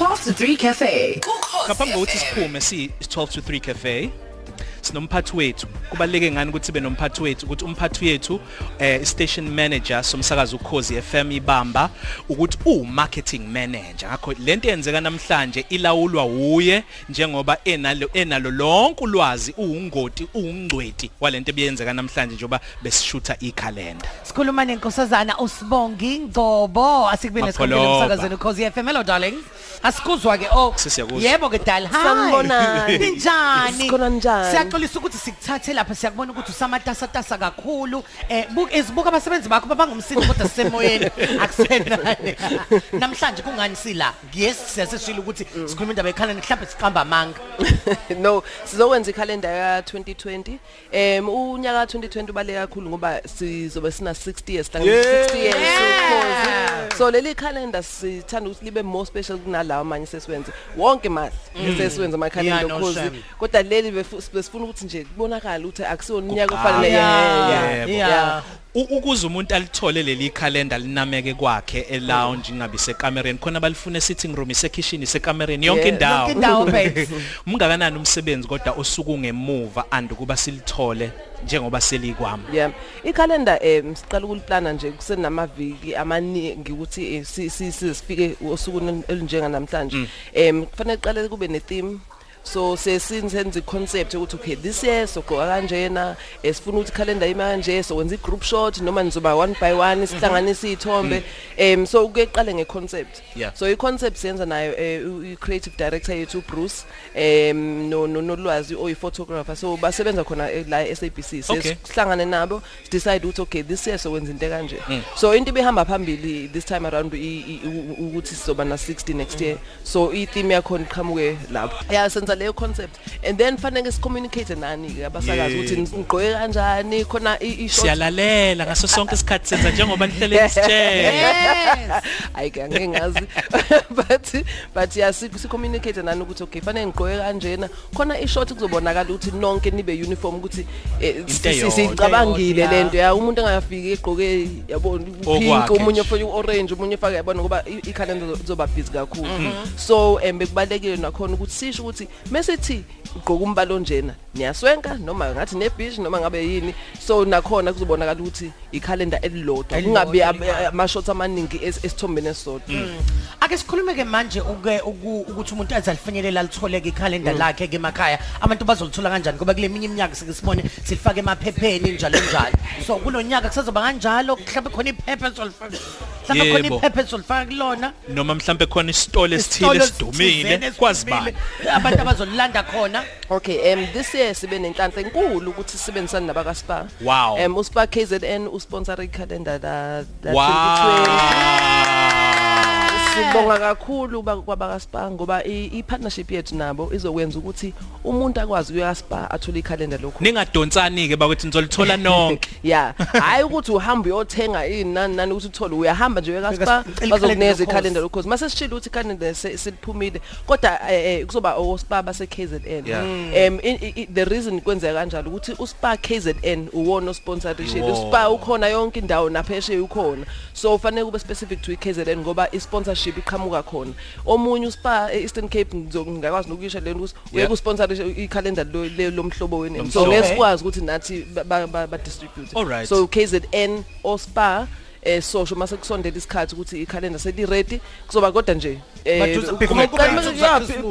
12 to 3 Cafe. ngaphambi kokuthi siphume si 12 to 3 cafe sinomphathi wethu. Kubaleke ngani ukuthi sibe nomphathi wethu? Ukuthi umphathi wethu eh station manager somsakazo ukhozi FM ibamba ukuthi u marketing manager. Ngakho lento yenzeka namhlanje ilawulwa uye njengoba enalo enalo lonke ulwazi uungoti uungcweti walento ebiyenzeka namhlanje njengoba besishutha ikhalenda Sikhuluma nenkosazana uSibongi Ngcobo. Asikubene Mapholoba. sikhuluma emsakazweni Khosi FM hello darling. Asikuzwa ke oh Sisiyakuzwa. yebo ke dal hi. Sanibonani. ninjani? Sikhona njani? Siyaxolisa ukuthi sikuthathe lapha siyakubona ukuthi usamatasa tasa kakhulu. Eh buka ezibuka abasebenzi bakho babangumsini kodwa sisemoyeni. Akusenani. Namhlanje kungani sila? Yes siyaseshila ukuthi sikhuluma indaba ekhala mhlawumbe siqamba amanga. No sizokwenza ikhalenda ya 2020 em unyaka 2020 ubaleke kakhulu ngoba sizobe sina 60 years hlangana 60 years ukhozi so leli calendar sithanda ukuthi libe more special kunalawa amanye sesiwenze wonke mahle sesiwenza ama Yeah, calendar no ukhozi shame. kodwa leli befu- besifuna ukuthi nje kubonakala ukuthi akusiwo unyaka Kuqala. ofanele Yeah, Yebo. yeah. U- ukuze umuntu alithole leli calendar linameke kwakhe e lounge ingabi sekamereni khona balifune sitting room isekitchen isekamereni yonke Yeah, indawo yonke indawo, babes. umngakanani umsebenzi kodwa osuku ngemuva and kuba silithole njengoba selikwami Yeah. Ikhalenda em siqala ukuliplana nje kusenamaviki amaningi ukuthi eh, si- si- sifike osukwini olunjenga namhlanje. Em kufanele qale kube ne theme so sesinzenza iconcept ukuthi okay this year sogqoka kanjena eh, sifuna ukuthi calendar ima kanje so wenza igroup shot noma nizoba one by one sihlanganisa izithombe em so kuyeqale ngeconcept. So iconcept siyenza nayo eh, i-creative director yethu Bruce em no no- nolwazi oyi photographer so basebenza khona eh, la e-SABC Okay. sihlangane nabo decide ukuthi okay this year so wenza into kanje so into ibihamba phambili this time around i- i- u- ukuthi sizoba na 60 next year. So i theme yakhona iqhamuke lapho. Yeah senza leyo concept and then fanele sicommunicate nani ke abasakazi ukuthi ngigqoke kanjani khona i i short siyalalela ngaso sonke isikhathi senza njengoba nihlele nisitshela yes ayike angeke ngazi but but yeah si si communicate nani ukuthi okay fanele ngigqoke kanjena khona i short kuzobonakala ukuthi nonke nibe uniform ukuthi eh, Into si- si- eyodwa. sicabangile Into eyodwa, lento ya umuntu engafiki egqoke yabona pink nje. ufake orange omunye ufake yabona ngoba i- ikhalenda izoba busy kakhulu so em bekubalekile nakhona ukuthi sisho ukuthi mesithi ugqoka umbalo onjena niyaswenka noma ngathi nebeach noma ngabe yini. So nakhona kuzobonakala ukuthi ikhalenda elilodwa Elilodwa, kungabi ab- elilodwa. ama-shots amaningi es- esithombeni esisodwa. Ake sikhulume ke manje uke uku- ukuthi umuntu aze alifinyelela litholeke ikhalenda lakhe ke emakhaya. Abantu bazolithola kanjani? Ngoba kule minye iminyaka sike sibone silifaka emaphepheni njalo njalo. So kulonyaka kusazoba kanjalo mhlawumbe khona iphepha esolifaka mhlawumbe khona Yebo. iphepha esolifaka kulona. Noma mhlambe khona isitolo esithile Isitolo esidumile esithizeni kwazi esidumile, bani abantu abazolilanda khona Okay, um this year sibe nenhlanhla enkulu ukuthi sibenzisane nabaka Spa. Wow. Um uSpa KZN usponsor ikhalenda la la wow Sibonga kakhulu ba- kwabaka Spa ngoba i i partnership yethu nabo izokwenza ukuthi umuntu akwazi ukuya Spa athole ikhalenda lokho. ningadonsani ke bakuthi nizolithola nonke Yeah, hayi ukuthi uhamba uyothenga ini nani nani ukuthi uthole uyahamba nje uyaka Spa Ucela ikhalenda bazokunikeza ikhalenda lokho. Mase sishilo ukuthi ikhalenda seliphumile kodwa eh, eh, kuzoba oSpa base KZN. Um i- i- i- the reason kwenzeka kanjalo ukuthi uSpa KZN uwona osponsorship Iwo. uSpa ukhona yonke indawo naphesheya ukhona so fanele kube specific to iKZN ngoba isponsorship iqhamuka khona omunye uSpa eEastern Cape ngizokungakwazi nokusho lento ukuthi Yeah. uye kusponsor ikhalenda lo le- lomhlobo wenu so Lomhlobo. ngeke sikwazi ukuthi nathi ba- ba ba- ba distribute Alright. so KZN oSpa eh sosho mase kusondela isikhathi ukuthi ikhalenda seli ready kuzoba kodwa nje eh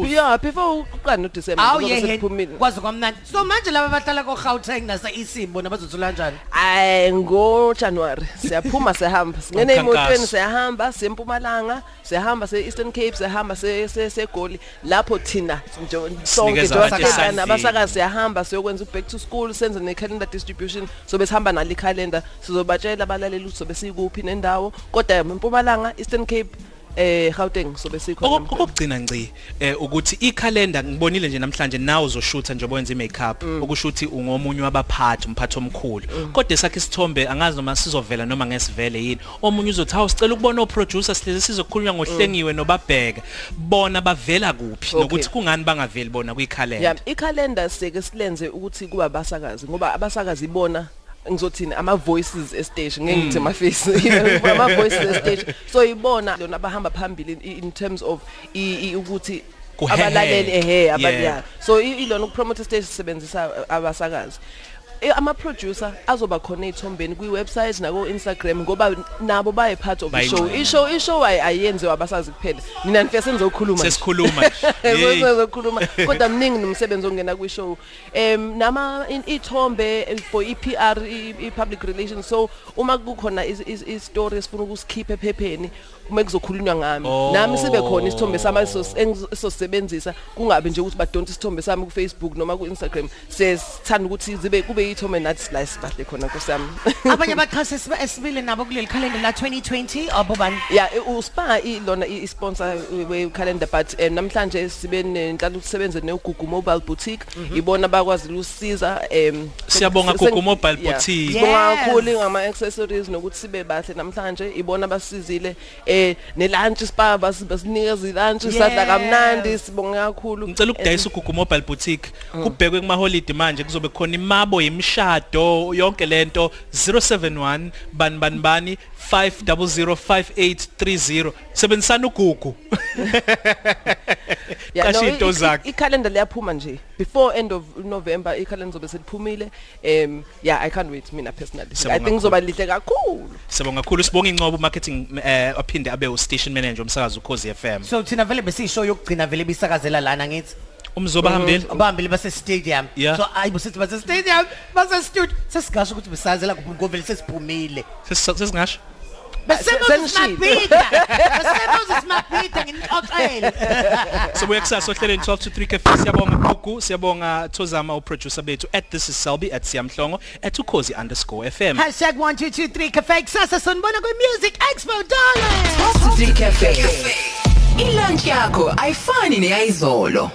yeah, before uqala no December yehe seliphumile kwazi kwamnandi so manje laba abahlala ko-gauteng nase-isimbo nabazothola kanjani? Ay ngo January siyaphuma siyahamba singene emotweni siyahamba siya eMpumalanga siyahamba se Eastern Cape siyahamba se se- segoli. Lapho thina nje sonke Sinikeza nje abantu abasakazana esandleni. abasakazi siyahamba siyokwenza back to school senze ne calendar distribution sobe sihamba nali calendar sizobatshela abalaleli ukuthi sobe sikuphi nendawo kodwa eMpumalanga Eastern Cape eh Gauteng sobe sikhona Oko- okugcina ngci eh ukuthi ikhalenda ngibonile nje namhlanje nawe uzoshutha njengoba wenza imakeup okusho ukuthi ungomunye wabaphathi umphathi omkhulu. Kodwa esakhe isithombe angazi noma sizovela noma ngesivele yini. Omunye uzothi hawu sicela ukubona oproducer sihleze sizokhulunywa ngohlengiwe nobabheka bona bavela kuphi Okay. nokuthi kungani bangaveli bona Yeah, kwikhalenda ikhalenda sike silenze ukuthi kuba abasakazi ngoba abasakazi ibona ngizothini? Ama voices estage ngeke ngithi ama face ama voices estage so ibona lona abahamba phambili in, in terms of i, i, ukuthi Kuhehe. abalaleli ehe Yeah. abaya so i- ilona ukupromote stage sisebenzisa abasakazi. Eh, ama producer azoba khona ethombeni kwi website nako Instagram ngoba nabo baye part of the show Bayingxenye. ishow ishow ay- ayenziwa abasazi kuphela mina nifike sengizokhuluma nje. sesikhuluma nje. Hey. Sizokhuluma kodwa mningi nomsebenzi ongena kwi show em nama in- ithombe eh, for iPR i i- public relations so uma kukhona is- is- istory esifuna ukusikhipha ephepheni uma kuzokhulunywa ngami Oh. nami sibe khona isithombe sami esosebenzisa kungabe nje ukuthi badonsa isithombe sami ku Facebook noma ku Instagram sesithanda ukuthi zibe kube ithombe nathi slice bahle khona kusami. Abanye abaqhashi esiba- esibili nabo kuleli calendar la 2020 abobani Yeah, i- uSpa ilona i- i-sponsor we calendar but um, namhlanje sibe nenhlalo ukusebenza neGugu Mobile Boutique. Ibona bakwazi ukusiza um Siyabonga Gugu Mobile Boutique. Sibonga Yes. kakhulu ngama accessories nokuthi sibe bahle namhlanje. Ibona basizile eh ne lunch spa bas- basinikeza i-lunch sadla Yes. kamnandi. Sibonga kakhulu. Ngicela ukudayisa ugugu mobile boutique. Kubhekwe kuma holiday manje kuzobe khona imabo imshado yonke lento 071 bani bani bani 5005830 sebenzisana ugugu. Yeah, no, Qasha i- into i- zakhe. i-calendar liyaphuma nje. Before end of November i-calendar zobe seliphumile. Um yeah i can't wait mina personally. I Siyabonga think zoba lihle kakhulu. Sibonga kakhulu. Sibonga ingcobo marketing eh aphinde abe u station manager umsakazo ukhozi FM so thina vele besishow yokugcina vele bisakazela lana ngithi? Umzoba hambile abahambile base stadium Yeah. so ayi bosithi base stadium base studio sesingasho ukuthi besazela kuphi ngoba vele sesiphumile. Ses- sesingasho? Besemoses senishilo. mabhida besemoses mabhida nginixoxele. Sibuya kusasa ohlelweni 12 to 3 cafe siyabonga Gugu siyabonga Thozama uproducer bethu at this is Selby at Siyamhlongo at ukhozi_fm hashtag 1223 cafe kusasa sonibona kwi-music expo Top 3 Cafe. Ilunch yakho ayifani neyizolo.